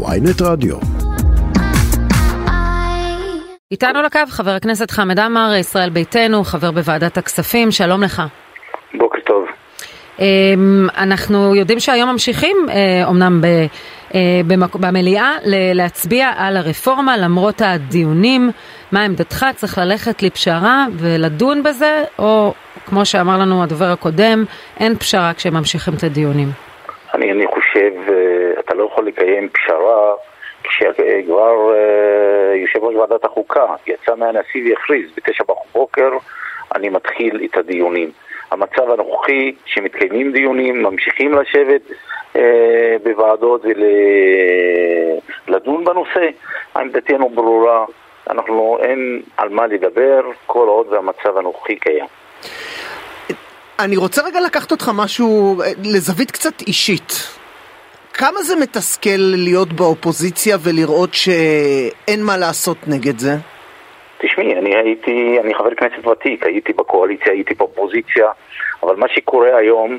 ויינט רדיו. איתנו לקו חבר הכנסת חמד עמאר, ישראל ביתנו, חבר בוועדת הכספים, שלום לך. בוקר טוב. אמ, אנחנו יודעים שהיום ממשיכים, אומנם ב... אה, במליאה להצביע על הרפורמה למרות הדיונים. מה עמדתך? צריך ללכת לפשרה ולדון בזה, או כמו שאמר לנו הדובר הקודם, אין פשרה כשממשיכים את הדיונים? אני, אני חושב, אה, אתה לא יכול לקיים פשרה כשכבר אה, יושב ראש ועדת החוקה יצא מהנשיא והכריז בתשע בבוקר אני מתחיל את הדיונים. המצב הנוכחי שמתקיימים דיונים, ממשיכים לשבת אה, בוועדות ולדון בנושא, עמדתנו ברורה, אנחנו אין על מה לדבר כל עוד והמצב הנוכחי קיים. אני רוצה רגע לקחת אותך משהו לזווית קצת אישית. כמה זה מתסכל להיות באופוזיציה ולראות שאין מה לעשות נגד זה? תשמעי, אני הייתי, אני חבר כנסת ותיק, הייתי בקואליציה, הייתי באופוזיציה, אבל מה שקורה היום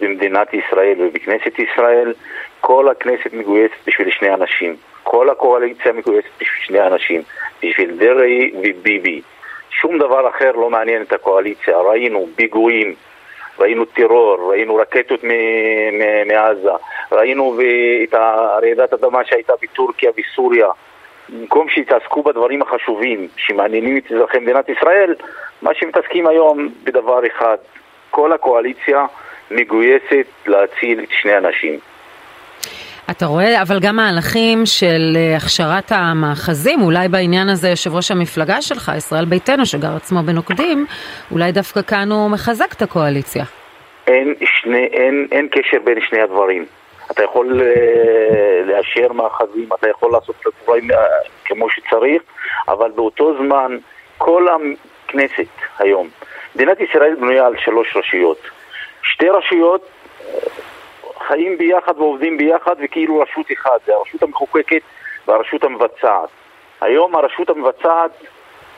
במדינת ישראל ובכנסת ישראל, כל הכנסת מגויסת בשביל שני אנשים. כל הקואליציה מגויסת בשביל שני אנשים, בשביל דרעי וביבי. שום דבר אחר לא מעניין את הקואליציה. ראינו פיגועים, ראינו טרור, ראינו רקטות מעזה, ראינו את רעידת אדמה שהייתה בטורקיה וסוריה. במקום שיתעסקו בדברים החשובים שמעניינים את אזרחי מדינת ישראל, מה שמתעסקים היום בדבר אחד, כל הקואליציה מגויסת להציל את שני אנשים. אתה רואה, אבל גם מהלכים של אה, הכשרת המאחזים, אולי בעניין הזה יושב ראש המפלגה שלך, ישראל ביתנו, שגר עצמו בנוקדים, אולי דווקא כאן הוא מחזק את הקואליציה. אין, שני, אין, אין קשר בין שני הדברים. אתה יכול uh, לאשר מאחזים, אתה יכול לעשות את הדברים uh, כמו שצריך, אבל באותו זמן כל הכנסת היום, מדינת ישראל בנויה על שלוש רשויות. שתי רשויות חיים ביחד ועובדים ביחד וכאילו רשות אחת, זה הרשות המחוקקת והרשות המבצעת. היום הרשות המבצעת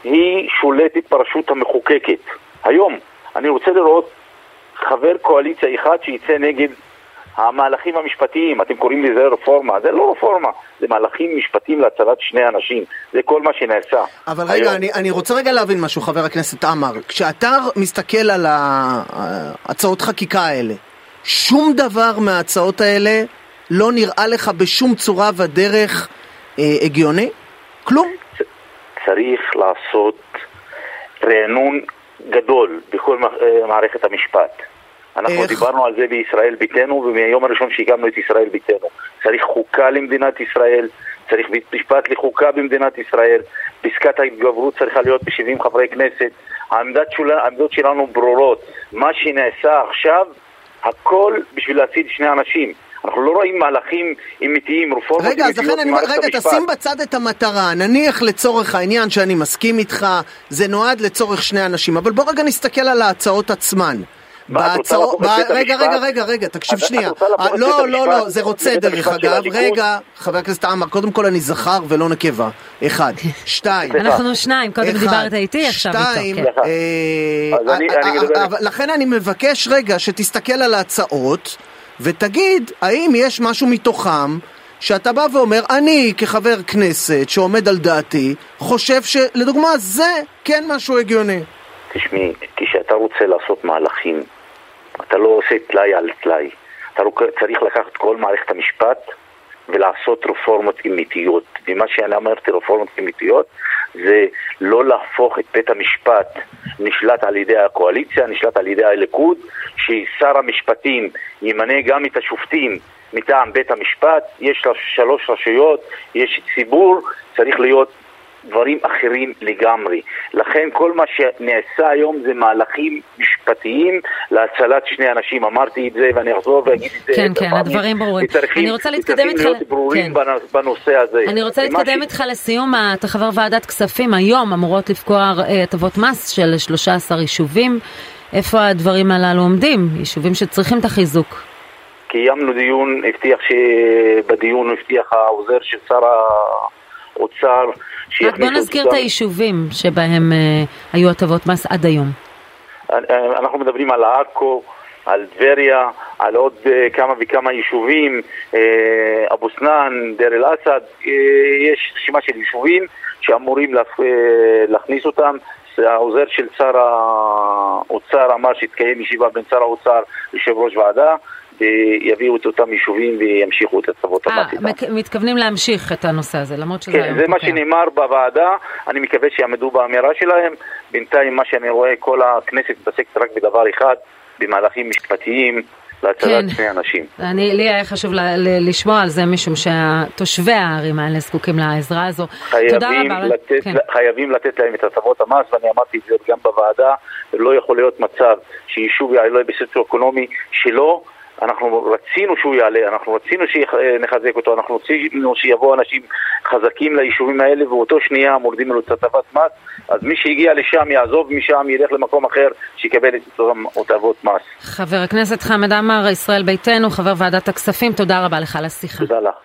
היא שולטת ברשות המחוקקת. היום אני רוצה לראות חבר קואליציה אחד שיצא נגד המהלכים המשפטיים, אתם קוראים לזה רפורמה, זה לא רפורמה, זה מהלכים משפטיים להצלת שני אנשים, זה כל מה שנעשה. אבל רגע, אני, אני רוצה רגע להבין משהו, חבר הכנסת עמאר, כשאתה מסתכל על ההצעות חקיקה האלה, שום דבר מההצעות האלה לא נראה לך בשום צורה ודרך אה, הגיוני? כלום? צריך לעשות רענון גדול בכל אה, מערכת המשפט. אנחנו איך? דיברנו על זה בישראל ביתנו, ומהיום הראשון שהקמנו את ישראל ביתנו. צריך חוקה למדינת ישראל, צריך בית משפט לחוקה במדינת ישראל, פסקת ההתגברות צריכה להיות ב-70 חברי כנסת. העמדות, של... העמדות שלנו ברורות. מה שנעשה עכשיו, הכל בשביל להציל שני אנשים. אנחנו לא רואים מהלכים אמיתיים, רפורמות רגע, אז לכן אני... רגע, תשים בצד את המטרה. נניח לצורך העניין שאני מסכים איתך, זה נועד לצורך שני אנשים. אבל בוא רגע נסתכל על ההצעות עצמן. בהצעות... רגע, רגע, רגע, רגע, תקשיב שנייה. לא, לא, לא, זה רוצה דרך אגב. רגע, חבר הכנסת עמאר, קודם כל אני זכר ולא נקבה. אחד. שתיים. אנחנו שניים, קודם דיברת איתי, עכשיו איתו. שתיים. לכן אני מבקש רגע שתסתכל על ההצעות ותגיד האם יש משהו מתוכם שאתה בא ואומר, אני כחבר כנסת שעומד על דעתי, חושב שלדוגמה זה כן משהו הגיוני. תשמעי, כשאתה רוצה לעשות מהלכים, אתה לא עושה טלאי על טלאי. אתה צריך לקחת כל מערכת המשפט ולעשות רפורמות אמיתיות. ומה שאני אמרתי, רפורמות אמיתיות, זה לא להפוך את בית המשפט נשלט על ידי הקואליציה, נשלט על ידי הליכוד, ששר המשפטים ימנה גם את השופטים מטעם בית המשפט, יש שלוש רשויות, יש ציבור, צריך להיות דברים אחרים לגמרי. לכן כל מה שנעשה היום זה מהלכים משפטיים להצלת שני אנשים. אמרתי את זה ואני אחזור ואגיד את זה. כן, כן, פעמים. הדברים ברורים. אני רוצה להתקדם איתך... להיות ברורים כן. בנושא הזה. אני רוצה להתקדם איתך ש... לסיום. אתה חבר ועדת כספים, היום אמורות לפקוע אה, הטבות מס של 13 יישובים. איפה הדברים הללו עומדים? יישובים שצריכים את החיזוק. קיימנו דיון, הבטיח שבדיון הבטיח העוזר של שר האוצר רק בוא נזכיר את היישובים שבהם uh, היו הטבות מס עד היום. אה, אנחנו מדברים על עכו, על טבריה, על עוד אה, כמה וכמה יישובים, אה, אבו סנאן, דיר אל-אסד, אה, יש רשימה של יישובים שאמורים להכניס אותם. העוזר של שר האוצר אמר שיתקיים ישיבה בין שר האוצר ליושב ראש ועדה ויביאו את אותם יישובים וימשיכו את הצוות המס איתם. אה, מתכוונים להמשיך את הנושא הזה, למרות שזה כן, זה מה שנאמר בוועדה, אני מקווה שיעמדו באמירה שלהם. בינתיים מה שאני רואה, כל הכנסת מתעסקת רק בדבר אחד, במהלכים משפטיים. להצלת כן. שני אנשים. אני, לי היה חשוב ל, ל, לשמוע על זה משום שתושבי הערים האלה זקוקים לעזרה הזו. רבה. לתת, כן. חייבים לתת להם את הטבות המס ואני אמרתי את זה גם בוועדה, לא יכול להיות מצב שיישוב יעלה בסוציו-אקונומי שלא אנחנו רצינו שהוא יעלה, אנחנו רצינו שנחזק אותו, אנחנו רצינו שיבואו אנשים חזקים ליישובים האלה ובאותו שנייה מורדים לו את הטבת מס אז מי שהגיע לשם יעזוב משם, ילך למקום אחר, שיקבל את הטבות מס. חבר הכנסת חמד עמאר, ישראל ביתנו, חבר ועדת הכספים, תודה רבה לך על השיחה. תודה לך.